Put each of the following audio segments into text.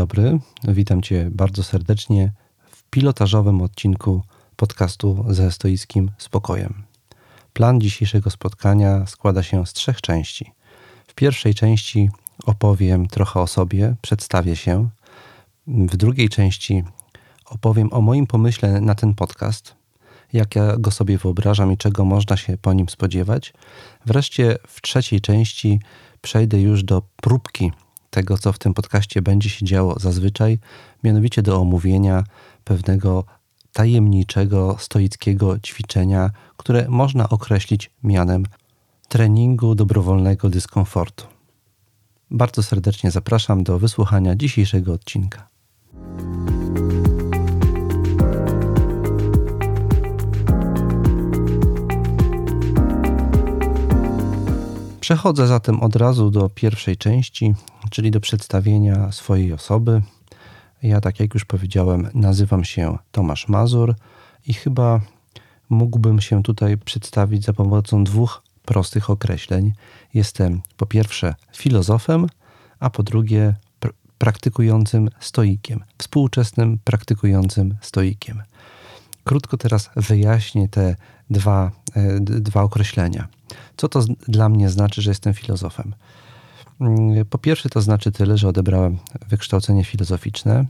Dobry, witam Cię bardzo serdecznie w pilotażowym odcinku podcastu ze stoickim spokojem. Plan dzisiejszego spotkania składa się z trzech części. W pierwszej części opowiem trochę o sobie, przedstawię się. W drugiej części opowiem o moim pomyśle na ten podcast, jak ja go sobie wyobrażam i czego można się po nim spodziewać. Wreszcie w trzeciej części przejdę już do próbki tego, co w tym podcaście będzie się działo zazwyczaj, mianowicie do omówienia pewnego tajemniczego stoickiego ćwiczenia, które można określić mianem treningu dobrowolnego dyskomfortu. Bardzo serdecznie zapraszam do wysłuchania dzisiejszego odcinka. Przechodzę zatem od razu do pierwszej części, czyli do przedstawienia swojej osoby. Ja, tak jak już powiedziałem, nazywam się Tomasz Mazur i chyba mógłbym się tutaj przedstawić za pomocą dwóch prostych określeń. Jestem po pierwsze filozofem, a po drugie pr praktykującym stoikiem, współczesnym praktykującym stoikiem. Krótko teraz wyjaśnię te dwa, e, dwa określenia. Co to dla mnie znaczy, że jestem filozofem? Mm, po pierwsze, to znaczy tyle, że odebrałem wykształcenie filozoficzne.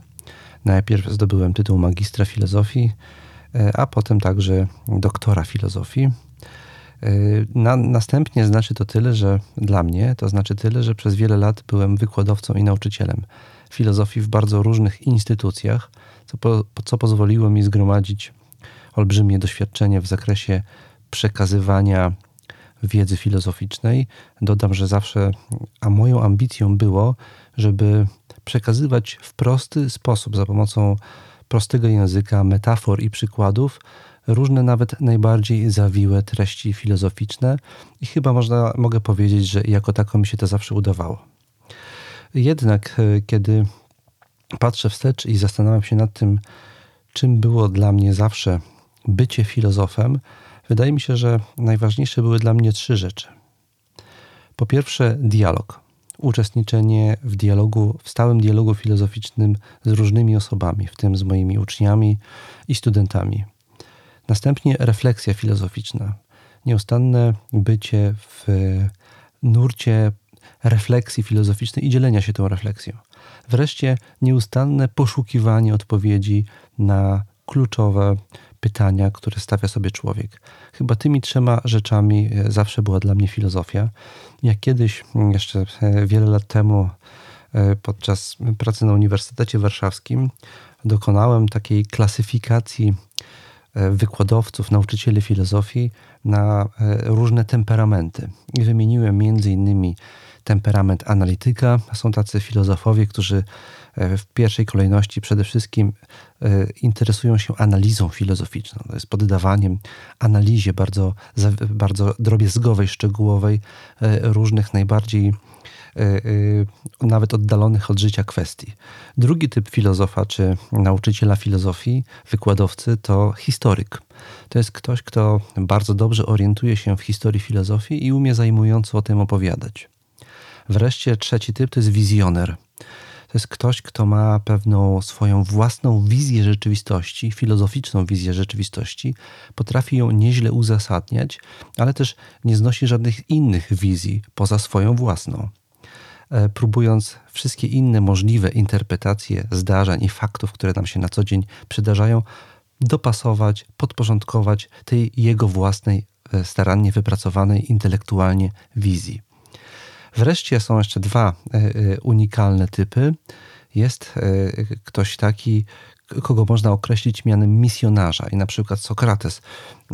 Najpierw zdobyłem tytuł magistra filozofii, e, a potem także doktora filozofii. E, na, następnie znaczy to tyle, że dla mnie to znaczy tyle, że przez wiele lat byłem wykładowcą i nauczycielem filozofii w bardzo różnych instytucjach, co, po, co pozwoliło mi zgromadzić olbrzymie doświadczenie w zakresie przekazywania wiedzy filozoficznej. Dodam, że zawsze, a moją ambicją było, żeby przekazywać w prosty sposób, za pomocą prostego języka, metafor i przykładów, różne nawet najbardziej zawiłe treści filozoficzne i chyba można, mogę powiedzieć, że jako tako mi się to zawsze udawało. Jednak e, kiedy patrzę wstecz i zastanawiam się nad tym, czym było dla mnie zawsze bycie filozofem, wydaje mi się, że najważniejsze były dla mnie trzy rzeczy. Po pierwsze, dialog. Uczestniczenie w dialogu, w stałym dialogu filozoficznym z różnymi osobami, w tym z moimi uczniami i studentami. Następnie refleksja filozoficzna. Nieustanne bycie w nurcie refleksji filozoficznej i dzielenia się tą refleksją. Wreszcie nieustanne poszukiwanie odpowiedzi na kluczowe pytania, które stawia sobie człowiek. Chyba tymi trzema rzeczami e, zawsze była dla mnie filozofia. Jak kiedyś, mm, jeszcze e, wiele lat temu, e, podczas pracy na Uniwersytecie Warszawskim, dokonałem takiej klasyfikacji wykładowców, nauczycieli filozofii na różne temperamenty. I wymieniłem między innymi temperament analityka. Są tacy filozofowie, którzy w pierwszej kolejności przede wszystkim e, interesują się analizą filozoficzną. To jest poddawaniem analizie bardzo, bardzo drobiazgowej, szczegółowej e, różnych najbardziej nawet oddalonych od życia kwestii. Drugi typ filozofa czy nauczyciela filozofii, wykładowcy to historyk. To jest ktoś, kto bardzo dobrze orientuje się w historii filozofii i umie zajmująco o tym opowiadać. Wreszcie trzeci typ to jest wizjoner. To jest ktoś, kto ma pewną swoją własną wizję rzeczywistości, filozoficzną wizję rzeczywistości, potrafi ją nieźle uzasadniać, ale też nie znosi żadnych innych wizji poza swoją własną. E, próbując wszystkie inne możliwe interpretacje zdarzeń i faktów, które nam się na co dzień przydarzają, dopasować, podporządkować tej jego własnej, e, starannie wypracowanej intelektualnie wizji. Wreszcie są jeszcze dwa e, e, unikalne typy. jest ktoś taki, kogo można określić mianem misjonarza. I na przykład Sokrates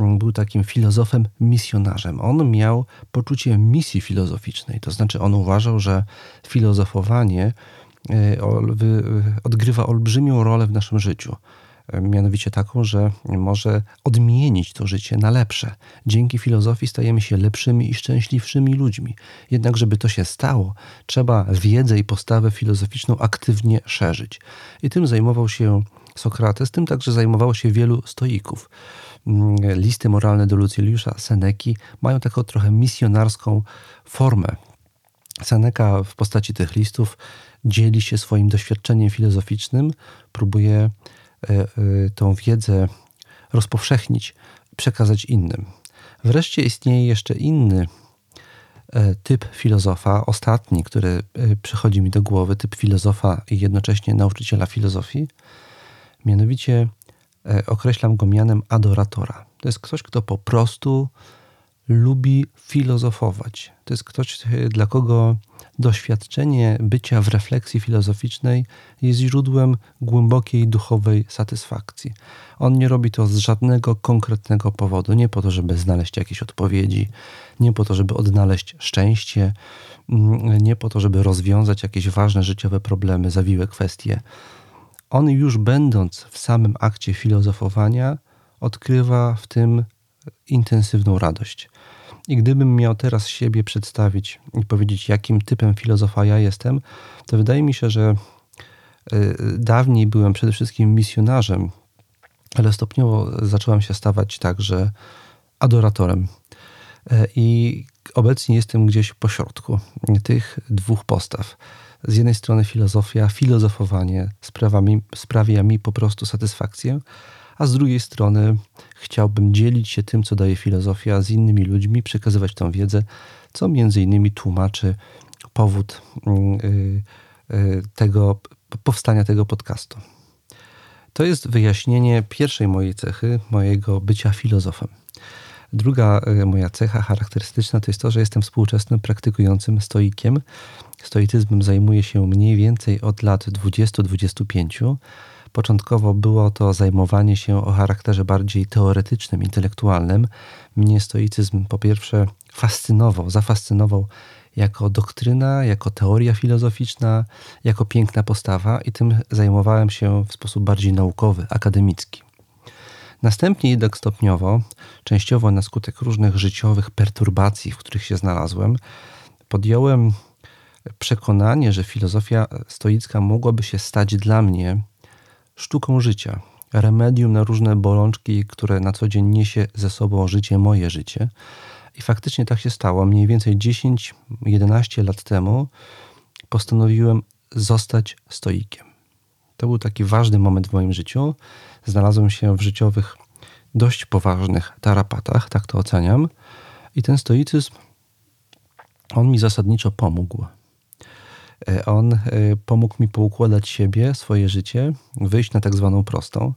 mm, był takim filozofem misjonarzem. On miał poczucie misji filozoficznej, to znaczy on uważał, że filozofowanie e, odgrywa olbrzymią rolę w naszym życiu. Mianowicie taką, że może odmienić to życie na lepsze. Dzięki filozofii stajemy się lepszymi i szczęśliwszymi ludźmi. Jednak, żeby to się stało, trzeba wiedzę i postawę filozoficzną aktywnie szerzyć. I tym zajmował się Sokrates, tym także zajmowało się wielu stoików. Mm, listy moralne do Lucjuliusza Seneki mają taką trochę misjonarską formę. Seneca w postaci tych listów dzieli się swoim doświadczeniem filozoficznym, próbuje tą wiedzę rozpowszechnić, przekazać innym. Wreszcie istnieje jeszcze inny e, typ filozofa, ostatni, który przychodzi mi do głowy, typ filozofa i jednocześnie nauczyciela filozofii, Mianowicie e, określam go mianem adoratora. To jest ktoś, kto po prostu lubi filozofować. To jest ktoś, dla kogo doświadczenie bycia w refleksji filozoficznej jest źródłem głębokiej duchowej satysfakcji. On nie robi to z żadnego konkretnego powodu, nie po to, żeby znaleźć jakieś odpowiedzi, nie po to, żeby odnaleźć szczęście, mm, nie po to, żeby rozwiązać jakieś ważne życiowe problemy, zawiłe kwestie on już będąc w samym akcie filozofowania, odkrywa w tym intensywną radość. I gdybym miał teraz siebie przedstawić i powiedzieć, jakim typem filozofa ja jestem, to wydaje mi się, że y, dawniej byłem przede wszystkim misjonarzem, ale stopniowo zacząłem się stawać także adoratorem. Y, I obecnie jestem gdzieś po środku tych dwóch postaw z jednej strony filozofia, filozofowanie sprawia mi, sprawia mi po prostu satysfakcję, a z drugiej strony chciałbym dzielić się tym, co daje filozofia z innymi ludźmi, przekazywać tą wiedzę, co między innymi tłumaczy powód yy, yy, tego, powstania tego podcastu. To jest wyjaśnienie pierwszej mojej cechy, mojego bycia filozofem. Druga y, moja cecha charakterystyczna to jest to, że jestem współczesnym praktykującym stoikiem, Stoicyzmem zajmuję się mniej więcej od lat 20-25. Początkowo było to zajmowanie się o charakterze bardziej teoretycznym, intelektualnym. Mnie stoicyzm po pierwsze fascynował, zafascynował jako doktryna, jako teoria filozoficzna, jako piękna postawa i tym zajmowałem się w sposób bardziej naukowy, akademicki. Następnie jednak stopniowo, częściowo na skutek różnych życiowych perturbacji, w których się znalazłem, podjąłem przekonanie, że filozofia stoicka mogłaby się stać dla mnie sztuką życia, remedium na różne bolączki, które na co dzień niesie ze sobą życie, moje życie. I faktycznie tak się stało. Mniej więcej 10-11 lat temu postanowiłem zostać stoikiem. To był taki ważny moment w moim życiu. Znalazłem się w życiowych, dość poważnych tarapatach, tak to oceniam. I ten stoicyzm, on mi zasadniczo pomógł. E, on e, pomógł mi poukładać siebie, swoje życie, wyjść na tak zwaną prostą.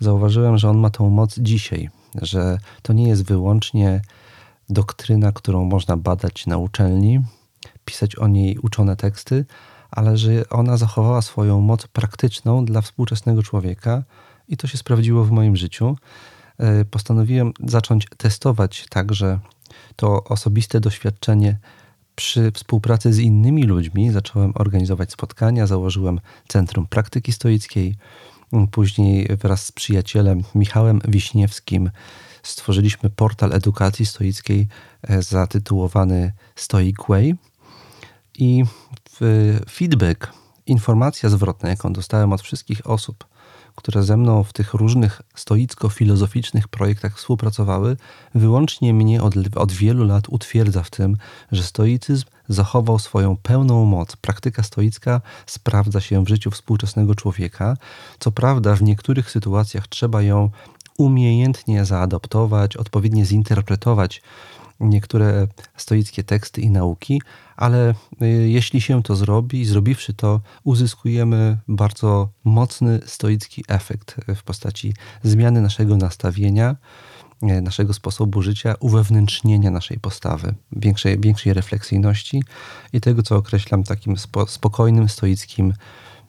Zauważyłem, że on ma tą moc dzisiaj, że to nie jest wyłącznie doktryna, którą można badać na uczelni, pisać o niej uczone teksty, ale że ona zachowała swoją moc praktyczną dla współczesnego człowieka i to się sprawdziło w moim życiu. E, postanowiłem zacząć testować także to osobiste doświadczenie przy współpracy z innymi ludźmi zacząłem organizować spotkania, założyłem Centrum Praktyki Stoickiej. Później wraz z przyjacielem Michałem Wiśniewskim stworzyliśmy portal edukacji stoickiej e, zatytułowany Stoic Way. I feedback, informacja zwrotna, jaką dostałem od wszystkich osób, które ze mną w tych różnych stoicko-filozoficznych projektach współpracowały, wyłącznie mnie od, od wielu lat utwierdza w tym, że stoicyzm zachował swoją pełną moc. Praktyka stoicka sprawdza się w życiu współczesnego człowieka. Co prawda, w niektórych sytuacjach trzeba ją umiejętnie zaadoptować, odpowiednio zinterpretować niektóre stoickie teksty i nauki, ale y, jeśli się to zrobi, zrobiwszy to, uzyskujemy bardzo mocny stoicki efekt w postaci zmiany naszego nastawienia, y, naszego sposobu życia, uwewnętrznienia naszej postawy, większej, większej refleksyjności i tego, co określam takim spokojnym, stoickim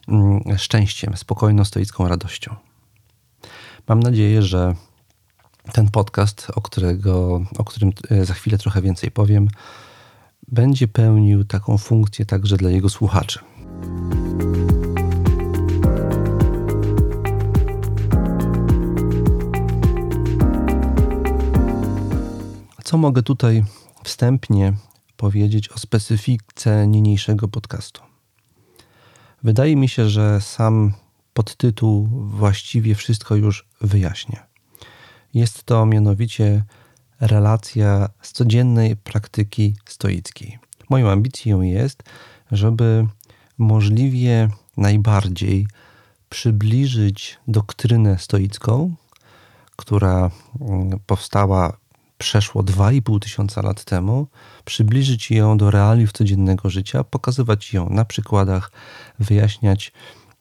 mm, szczęściem, spokojną, stoicką radością. Mam nadzieję, że ten podcast, o, którego, o którym e, za chwilę trochę więcej powiem, będzie pełnił taką funkcję także dla jego słuchaczy. Co mogę tutaj wstępnie powiedzieć o specyfice niniejszego podcastu? Wydaje mi się, że sam podtytuł właściwie wszystko już wyjaśnia. Jest to mianowicie relacja z codziennej praktyki stoickiej. Moją ambicją jest, żeby możliwie najbardziej przybliżyć doktrynę stoicką, która mm, powstała przeszło 2,5 tysiąca lat temu, przybliżyć ją do realiów codziennego życia, pokazywać ją na przykładach, wyjaśniać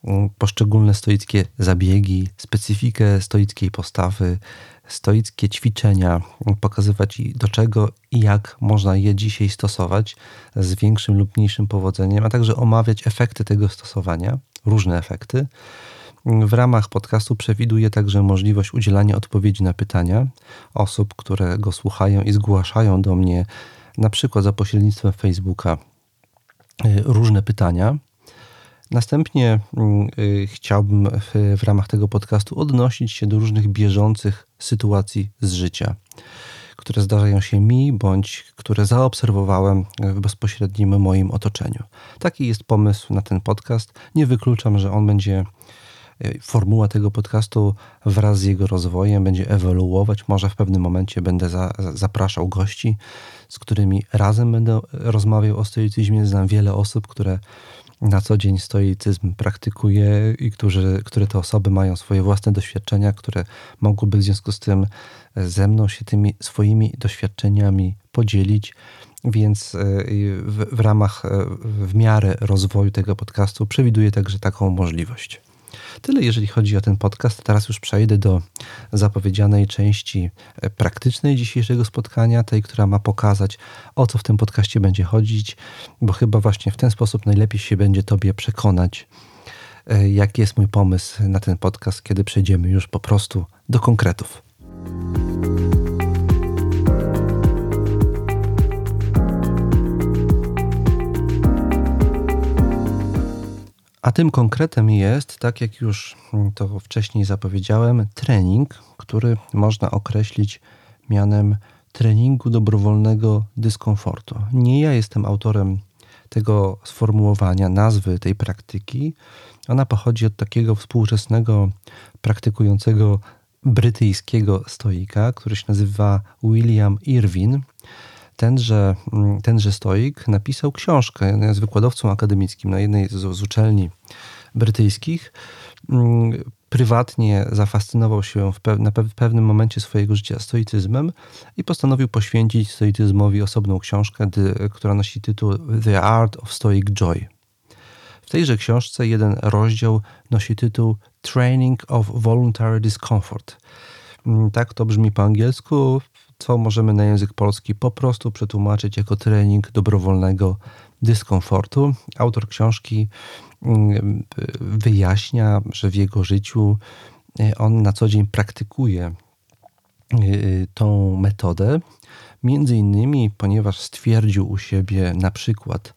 mm, poszczególne stoickie zabiegi, specyfikę stoickiej postawy, stoickie ćwiczenia, pokazywać do czego i jak można je dzisiaj stosować z większym lub mniejszym powodzeniem, a także omawiać efekty tego stosowania, różne efekty. W ramach podcastu przewiduję także możliwość udzielania odpowiedzi na pytania osób, które go słuchają i zgłaszają do mnie, na przykład za pośrednictwem Facebooka, y, różne pytania. Następnie y, chciałbym w ramach tego podcastu odnosić się do różnych bieżących sytuacji z życia, które zdarzają się mi bądź które zaobserwowałem w bezpośrednim moim otoczeniu. Taki jest pomysł na ten podcast. Nie wykluczam, że on będzie Y, formuła tego podcastu wraz z jego rozwojem będzie ewoluować. Może w pewnym momencie będę za, zapraszał gości, z którymi razem będę rozmawiał o stoicyzmie. Znam wiele osób, które na co dzień stoicyzm praktykuje i którzy, które te osoby mają swoje własne doświadczenia, które mogłyby w związku z tym ze mną się tymi swoimi doświadczeniami podzielić. Więc y, w, w ramach, y, w miarę rozwoju tego podcastu przewiduję także taką możliwość. Tyle jeżeli chodzi o ten podcast. Teraz już przejdę do zapowiedzianej części e, praktycznej dzisiejszego spotkania, tej, która ma pokazać, o co w tym podcaście będzie chodzić, bo chyba właśnie w ten sposób najlepiej się będzie Tobie przekonać, e, jaki jest mój pomysł na ten podcast, kiedy przejdziemy już po prostu do konkretów. A tym konkretem jest, tak jak już to wcześniej zapowiedziałem, trening, który można określić mianem treningu dobrowolnego dyskomfortu. Nie ja jestem autorem tego sformułowania, nazwy tej praktyki. Ona pochodzi od takiego współczesnego praktykującego brytyjskiego stoika, który się nazywa William Irwin tenże, mm, tenże stoik napisał książkę, jest wykładowcą akademickim na jednej z, z uczelni brytyjskich. Mm, prywatnie zafascynował się w, na pe pewnym momencie swojego życia stoicyzmem i postanowił poświęcić stoicyzmowi osobną książkę, która nosi tytuł The Art of Stoic Joy. W tejże książce jeden rozdział nosi tytuł Training of Voluntary Discomfort. Mm, tak to brzmi po angielsku co możemy na język polski po prostu przetłumaczyć jako trening dobrowolnego dyskomfortu. Autor książki mm, wyjaśnia, że w jego życiu e, on na co dzień praktykuje e, tą metodę. Między innymi, ponieważ stwierdził u siebie na przykład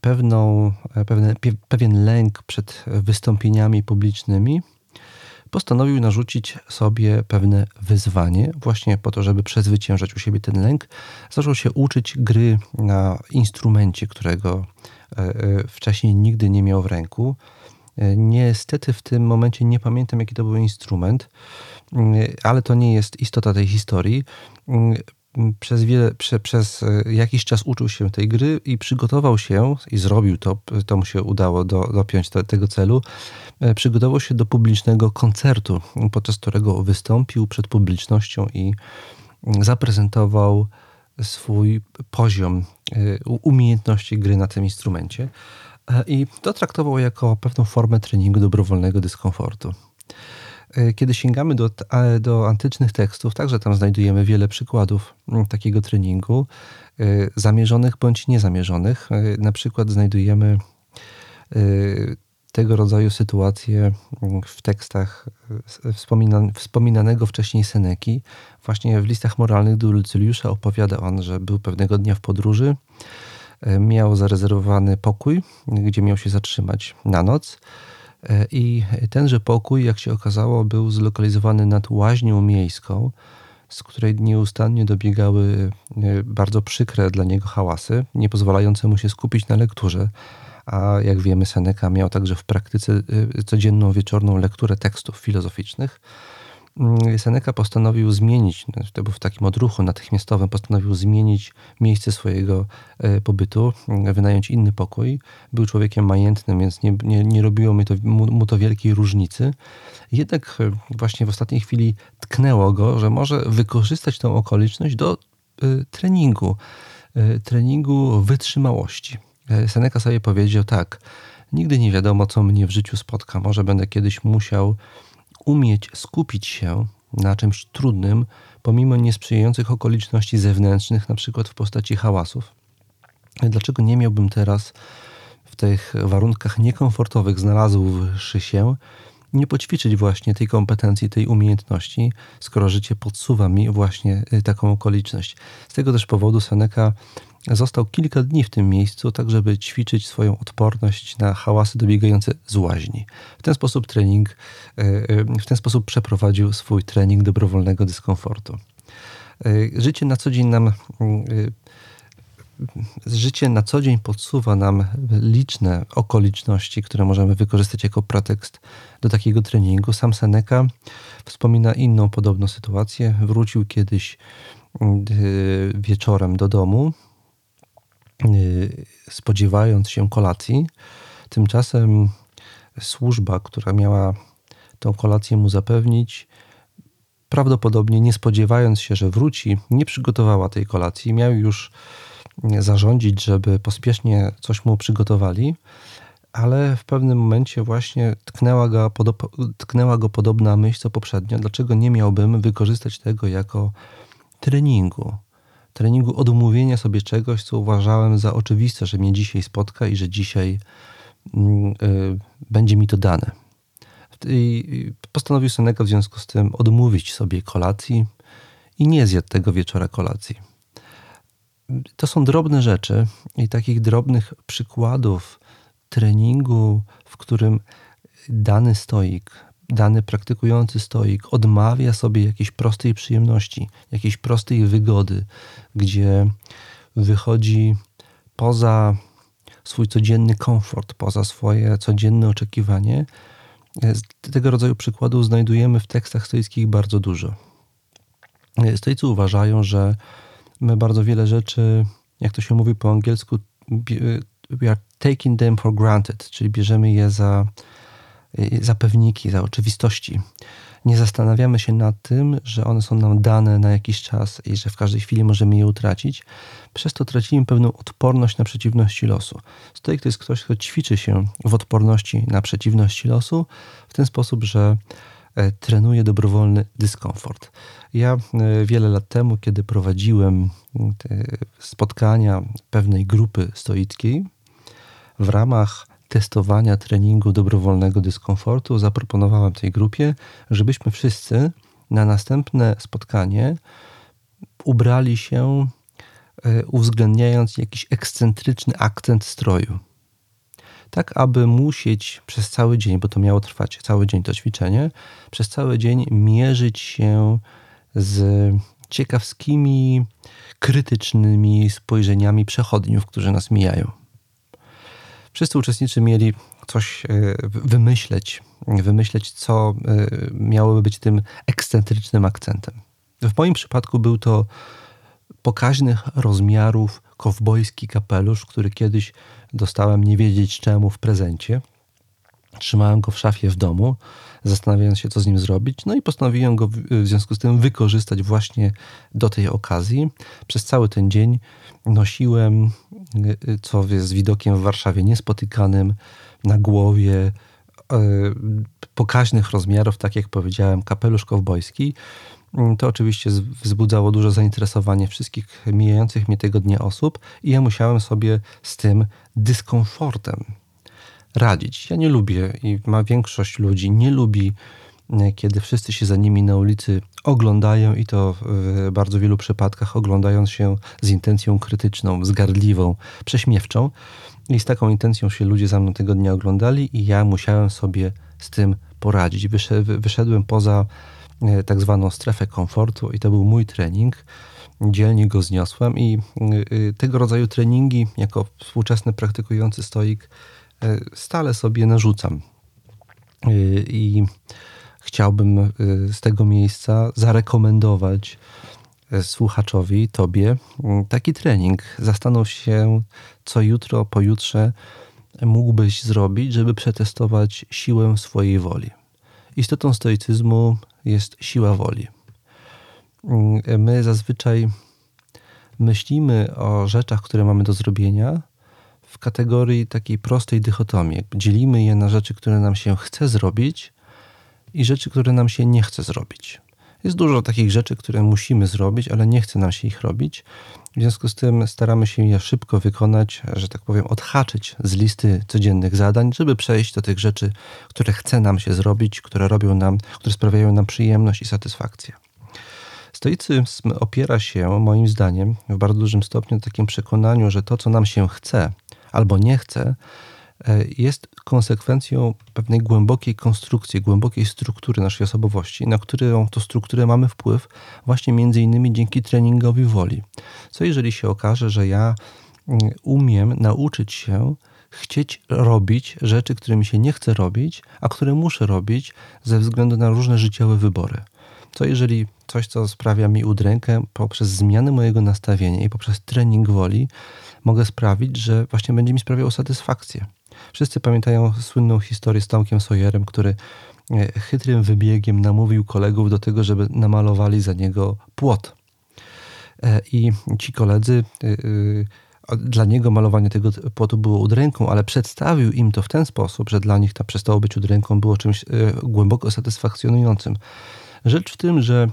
pewną, pewne, pewien lęk przed wystąpieniami publicznymi, postanowił narzucić sobie pewne wyzwanie, właśnie po to, żeby przezwyciężać u siebie ten lęk. Zaczął się uczyć gry na instrumencie, którego e, e, wcześniej nigdy nie miał w ręku. E, niestety w tym momencie nie pamiętam, jaki to był instrument, ale to nie jest istota tej historii przez, wiele, prze, przez e, jakiś czas uczył się tej gry i przygotował się, i zrobił to, to mu się udało do, dopiąć do tego celu, e, przygotował się do publicznego koncertu, podczas którego wystąpił przed publicznością i zaprezentował swój poziom e, umiejętności gry na tym instrumencie. I to traktował jako pewną formę treningu dobrowolnego dyskomfortu. E, kiedy sięgamy do, do antycznych tekstów, także tam znajdujemy wiele przykładów mm, takiego treningu, e, zamierzonych bądź niezamierzonych. E, na przykład znajdujemy tego rodzaju sytuacje w tekstach wspominanego wcześniej Seneki. Właśnie w listach moralnych do Lucyliusza opowiada on, że był pewnego dnia w podróży, miał zarezerwowany pokój, gdzie miał się zatrzymać na noc. E, I tenże pokój, jak się okazało, był zlokalizowany nad łaźnią miejską, z której nieustannie dobiegały e, bardzo przykre dla niego hałasy, nie pozwalające mu się skupić na lekturze. A jak wiemy, Seneca miał także w praktyce e, codzienną wieczorną lekturę tekstów filozoficznych. Mm, Seneca postanowił zmienić, to był w takim odruchu natychmiastowym, postanowił zmienić miejsce swojego e, pobytu, mm, wynająć inny pokój. Był człowiekiem majętnym, więc nie, nie, nie robiło mu to, mu to wielkiej różnicy. Jednak e, właśnie w ostatniej chwili tknęło go, że może wykorzystać tę okoliczność do y, treningu, treningu wytrzymałości. Seneca sobie powiedział tak, nigdy nie wiadomo, co mnie w życiu spotka. Może będę kiedyś musiał umieć skupić się na czymś trudnym, pomimo niesprzyjających okoliczności zewnętrznych, na przykład w postaci hałasów. Dlaczego nie miałbym teraz w tych warunkach niekomfortowych znalazłszy się, nie poćwiczyć właśnie tej kompetencji, tej umiejętności, skoro życie podsuwa mi właśnie y, taką okoliczność. Z tego też powodu Seneca Został kilka dni w tym miejscu, tak żeby ćwiczyć swoją odporność na hałasy dobiegające z łaźni. W ten sposób trening, e, e, w ten sposób przeprowadził swój trening dobrowolnego dyskomfortu. E, życie na co dzień nam życie na co dzień podsuwa nam liczne okoliczności, które możemy wykorzystać jako pretekst do takiego treningu. Sam Seneca wspomina inną podobną sytuację. Wrócił kiedyś wieczorem do domu spodziewając się kolacji. Tymczasem służba, która miała tą kolację mu zapewnić, prawdopodobnie nie spodziewając się, że wróci, nie przygotowała tej kolacji. Miał już zarządzić, żeby pospiesznie coś mu przygotowali, ale w pewnym momencie właśnie tknęła go, tknęła go podobna myśl co poprzednio. Dlaczego nie miałbym wykorzystać tego jako treningu? Treningu odmówienia sobie czegoś, co uważałem za oczywiste, że mnie dzisiaj spotka i że dzisiaj y, będzie mi to dane. I postanowił Seneca w związku z tym odmówić sobie kolacji i nie zjadł tego wieczora kolacji. To są drobne rzeczy i takich drobnych przykładów treningu, w którym dany stoik dany praktykujący stoik odmawia sobie jakiejś prostej przyjemności, jakiejś prostej wygody, gdzie wychodzi poza swój codzienny komfort, poza swoje codzienne oczekiwanie. Tego rodzaju przykładów znajdujemy w tekstach stoickich bardzo dużo. Stoicy uważają, że my bardzo wiele rzeczy, jak to się mówi po angielsku, we are taking them for granted, czyli bierzemy je za za pewniki, za oczywistości. Nie zastanawiamy się nad tym, że one są nam dane na jakiś czas i że w każdej chwili możemy je utracić. Przez to tracimy pewną odporność na przeciwności losu. Stoik to jest ktoś, kto ćwiczy się w odporności na przeciwności losu w ten sposób, że e, trenuje dobrowolny dyskomfort. Ja e, wiele lat temu, kiedy prowadziłem spotkania pewnej grupy stoickiej, w ramach testowania treningu dobrowolnego dyskomfortu zaproponowałem tej grupie, żebyśmy wszyscy na następne spotkanie ubrali się, e, uwzględniając jakiś ekscentryczny akcent stroju. Tak, aby musieć przez cały dzień, bo to miało trwać cały dzień to ćwiczenie, przez cały dzień mierzyć się z ciekawskimi, krytycznymi spojrzeniami przechodniów, którzy nas mijają wszyscy uczestnicy mieli coś e, wymyśleć, wymyśleć, co e, miałoby być tym ekscentrycznym akcentem. W moim przypadku był to pokaźnych rozmiarów kowbojski kapelusz, który kiedyś dostałem nie wiedzieć czemu w prezencie. Trzymałem go w szafie w domu, zastanawiając się, co z nim zrobić. No i postanowiłem go w związku z tym wykorzystać właśnie do tej okazji. Przez cały ten dzień nosiłem, co jest widokiem w Warszawie niespotykanym, na głowie e, pokaźnych rozmiarów, tak jak powiedziałem, kapelusz kowbojski. To oczywiście wzbudzało dużo zainteresowanie wszystkich mijających mnie tego dnia osób i ja musiałem sobie z tym dyskomfortem radzić. Ja nie lubię i ma większość ludzi nie lubi, kiedy wszyscy się za nimi na ulicy oglądają i to w bardzo wielu przypadkach oglądając się z intencją krytyczną, zgardliwą, prześmiewczą. I z taką intencją się ludzie za mną tego dnia oglądali i ja musiałem sobie z tym poradzić. Wyszedłem poza e, tak zwaną strefę komfortu i to był mój trening. Dzielnie go zniosłem i e, tego rodzaju treningi jako współczesny praktykujący stoik e, stale sobie narzucam. I chciałbym z tego miejsca zarekomendować słuchaczowi, tobie, taki trening. Zastanów się, co jutro, pojutrze mógłbyś zrobić, żeby przetestować siłę swojej woli. Istotą stoicyzmu jest siła woli. My zazwyczaj myślimy o rzeczach, które mamy do zrobienia w kategorii takiej prostej dychotomii. Dzielimy je na rzeczy, które nam się chce zrobić i rzeczy, które nam się nie chce zrobić. Jest dużo takich rzeczy, które musimy zrobić, ale nie chce nam się ich robić. W związku z tym staramy się je szybko wykonać, że tak powiem, odhaczyć z listy codziennych zadań, żeby przejść do tych rzeczy, które chce nam się zrobić, które robią nam, które sprawiają nam przyjemność i satysfakcję. Stoicyzm opiera się, moim zdaniem, w bardzo dużym stopniu na takim przekonaniu, że to, co nam się chce albo nie chce, jest konsekwencją pewnej głębokiej konstrukcji, głębokiej struktury naszej osobowości, na którą to strukturę mamy wpływ właśnie między innymi dzięki treningowi woli. Co jeżeli się okaże, że ja mm, umiem nauczyć się chcieć robić rzeczy, które mi się nie chce robić, a które muszę robić ze względu na różne życiowe wybory. Co jeżeli coś, co sprawia mi udrękę, poprzez zmianę mojego nastawienia i poprzez trening woli, mogę sprawić, że właśnie będzie mi sprawiało satysfakcję. Wszyscy pamiętają słynną historię z Tomkiem Sawyerem, który e, chytrym wybiegiem namówił kolegów do tego, żeby namalowali za niego płot. E, I ci koledzy, e, dla niego malowanie tego płotu było udręką, ale przedstawił im to w ten sposób, że dla nich to przestało być udręką, było czymś głęboko satysfakcjonującym. Rzecz w tym, że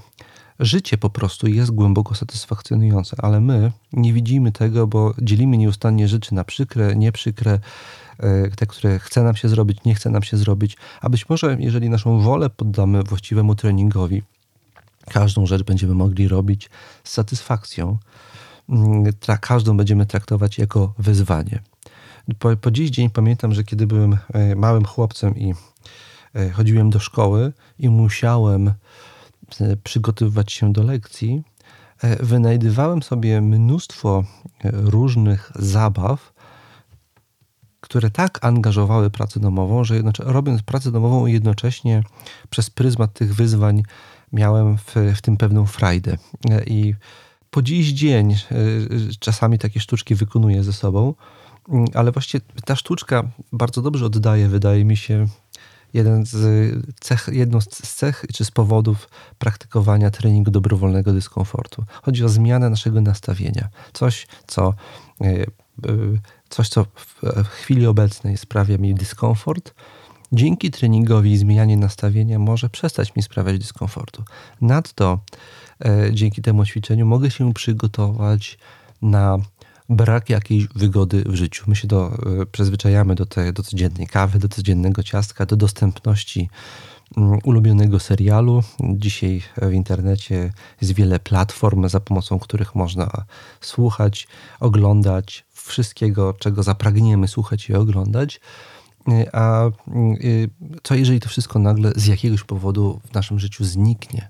życie po prostu jest głęboko satysfakcjonujące, ale my nie widzimy tego, bo dzielimy nieustannie rzeczy na przykre, nieprzykre, te, które chce nam się zrobić, nie chce nam się zrobić, a być może jeżeli naszą wolę poddamy właściwemu treningowi, każdą rzecz będziemy mogli robić z satysfakcją. Mm, tra każdą będziemy traktować jako wyzwanie. Po, po dziś dzień pamiętam, że kiedy byłem e, małym chłopcem i e, chodziłem do szkoły i musiałem przygotowywać się do lekcji, wynajdywałem sobie mnóstwo różnych zabaw, które tak angażowały pracę domową, że robiąc pracę domową jednocześnie przez pryzmat tych wyzwań miałem w, w tym pewną frajdę. I po dziś dzień e, czasami takie sztuczki wykonuję ze sobą, ale właśnie ta sztuczka bardzo dobrze oddaje, wydaje mi się, jeden z cech, jedną z cech czy z powodów praktykowania treningu dobrowolnego dyskomfortu. Chodzi o zmianę naszego nastawienia. Coś, co e, e, coś, co w chwili obecnej sprawia mi dyskomfort, dzięki treningowi i zmianie nastawienia może przestać mi sprawiać dyskomfortu. Nadto e, dzięki temu ćwiczeniu mogę się przygotować na brak jakiejś wygody w życiu. My się do, e, przyzwyczajamy do, tej, do codziennej kawy, do codziennego ciastka, do dostępności mm, ulubionego serialu. Dzisiaj w internecie jest wiele platform, za pomocą których można słuchać, oglądać, wszystkiego, czego zapragniemy słuchać i oglądać. Y, a y, co jeżeli to wszystko nagle z jakiegoś powodu w naszym życiu zniknie?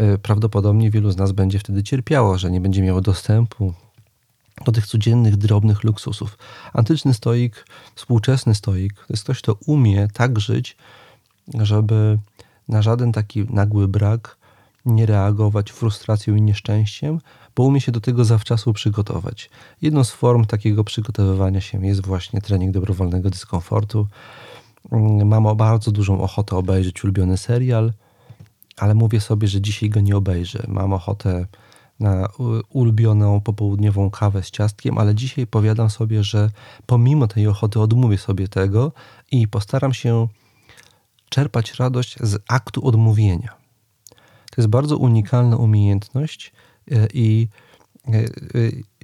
Y, prawdopodobnie wielu z nas będzie wtedy cierpiało, że nie będzie miało dostępu do tych codziennych, drobnych luksusów. Antyczny stoik, współczesny stoik, to jest ktoś, kto umie tak żyć, żeby na żaden taki nagły brak nie reagować frustracją i nieszczęściem, bo umie się do tego zawczasu przygotować. Jedną z form takiego przygotowywania się jest właśnie trening dobrowolnego dyskomfortu. Mm, mam bardzo dużą ochotę obejrzeć ulubiony serial, ale mówię sobie, że dzisiaj go nie obejrzę. Mam ochotę na ulubioną popołudniową kawę z ciastkiem, ale dzisiaj powiadam sobie, że pomimo tej ochoty odmówię sobie tego i postaram się czerpać radość z aktu odmówienia. To jest bardzo unikalna umiejętność, E, i e, e,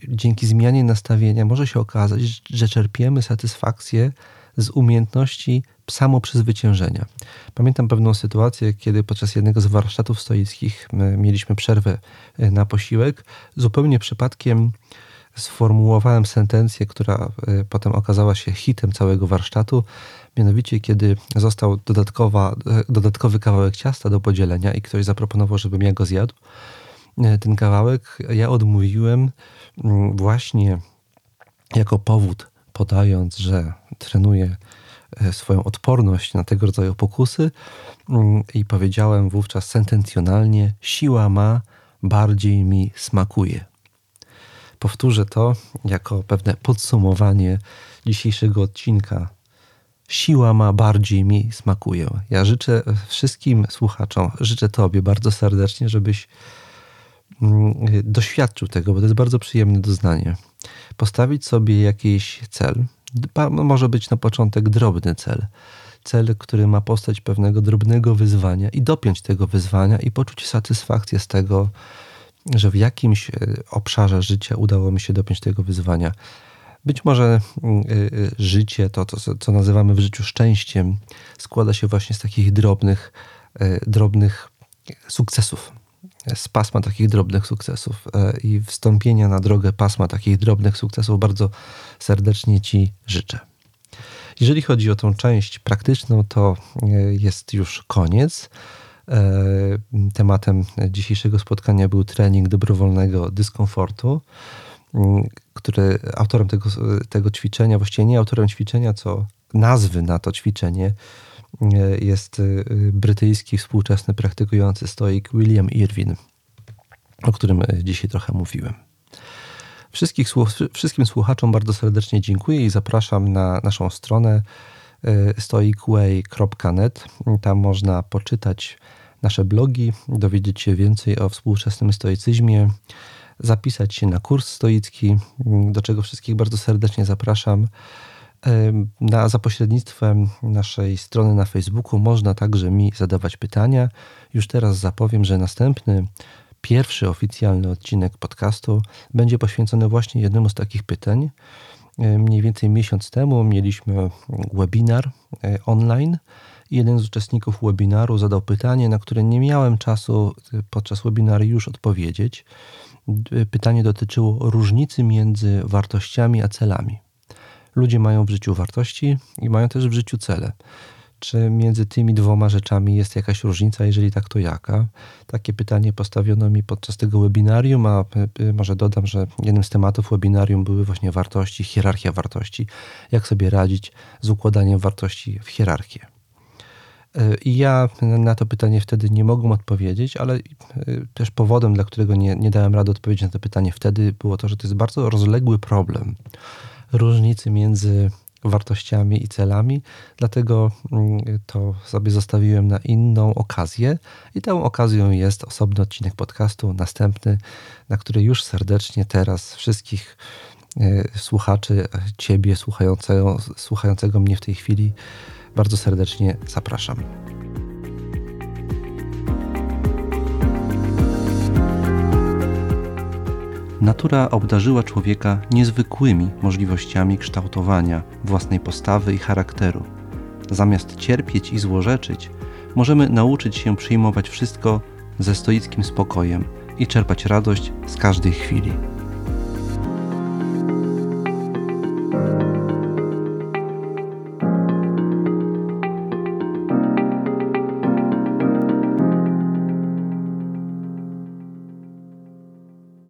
dzięki zmianie nastawienia może się okazać, że czerpiemy satysfakcję z umiejętności samoprzezwyciężenia. Pamiętam pewną sytuację, kiedy podczas jednego z warsztatów stoickich mieliśmy przerwę na posiłek. Zupełnie przypadkiem sformułowałem sentencję, która potem okazała się hitem całego warsztatu. Mianowicie, kiedy został dodatkowa, e, dodatkowy kawałek ciasta do podzielenia i ktoś zaproponował, żebym ja go zjadł, ten kawałek ja odmówiłem mm, właśnie jako powód, podając, że trenuję E, swoją odporność na tego rodzaju pokusy mm, i powiedziałem wówczas sentencjonalnie: Siła ma, bardziej mi smakuje. Powtórzę to jako pewne podsumowanie dzisiejszego odcinka. Siła ma, bardziej mi smakuje. Ja życzę wszystkim słuchaczom, życzę Tobie bardzo serdecznie, żebyś mm, doświadczył tego, bo to jest bardzo przyjemne doznanie. Postawić sobie jakiś cel, może być na początek drobny cel. Cel, który ma postać pewnego drobnego wyzwania i dopiąć tego wyzwania i poczuć satysfakcję z tego, że w jakimś e, obszarze życia udało mi się dopiąć tego wyzwania. Być może mm, e, e, życie, to, to co nazywamy w życiu szczęściem, składa się właśnie z takich drobnych, drobnych sukcesów z pasma takich drobnych sukcesów i wstąpienia na drogę pasma takich drobnych sukcesów bardzo serdecznie Ci życzę. Jeżeli chodzi o tą część praktyczną, to jest już koniec. E, tematem dzisiejszego spotkania był trening dobrowolnego dyskomfortu, który autorem tego, tego ćwiczenia, właściwie nie autorem ćwiczenia, co nazwy na to ćwiczenie jest y, brytyjski współczesny praktykujący stoik William Irwin, o którym dzisiaj trochę mówiłem. Wszystkich, wszystkim słuchaczom bardzo serdecznie dziękuję i zapraszam na naszą stronę stoicway.net. Tam można poczytać nasze blogi, dowiedzieć się więcej o współczesnym stoicyzmie, zapisać się na kurs stoicki, do czego wszystkich bardzo serdecznie zapraszam. Na, za pośrednictwem naszej strony na Facebooku można także mi zadawać pytania. Już teraz zapowiem, że następny, pierwszy oficjalny odcinek podcastu będzie poświęcony właśnie jednemu z takich pytań. Mniej więcej miesiąc temu mieliśmy webinar e, online. Jeden z uczestników webinaru zadał pytanie, na które nie miałem czasu podczas webinaru już odpowiedzieć. Pytanie dotyczyło różnicy między wartościami a celami. Ludzie mają w życiu wartości i mają też w życiu cele. Czy między tymi dwoma rzeczami jest jakaś różnica? Jeżeli tak, to jaka? Takie pytanie postawiono mi podczas tego webinarium, a może dodam, że jednym z tematów webinarium były właśnie wartości, hierarchia wartości. Jak sobie radzić z układaniem wartości w hierarchię? I ja na to pytanie wtedy nie mogłem odpowiedzieć, ale e, też powodem, dla którego nie, nie dałem rady odpowiedzieć na to pytanie wtedy, było to, że to jest bardzo rozległy problem różnicy między wartościami i celami, dlatego mm, to sobie zostawiłem na inną okazję. I tą okazją jest osobny odcinek podcastu, następny, na który już serdecznie teraz wszystkich e, słuchaczy, ciebie słuchającego, słuchającego mnie w tej chwili bardzo serdecznie zapraszam. Natura obdarzyła człowieka niezwykłymi możliwościami kształtowania własnej postawy i charakteru. Zamiast cierpieć i złorzeczyć, możemy nauczyć się przyjmować wszystko ze stoickim spokojem i czerpać radość z każdej chwili.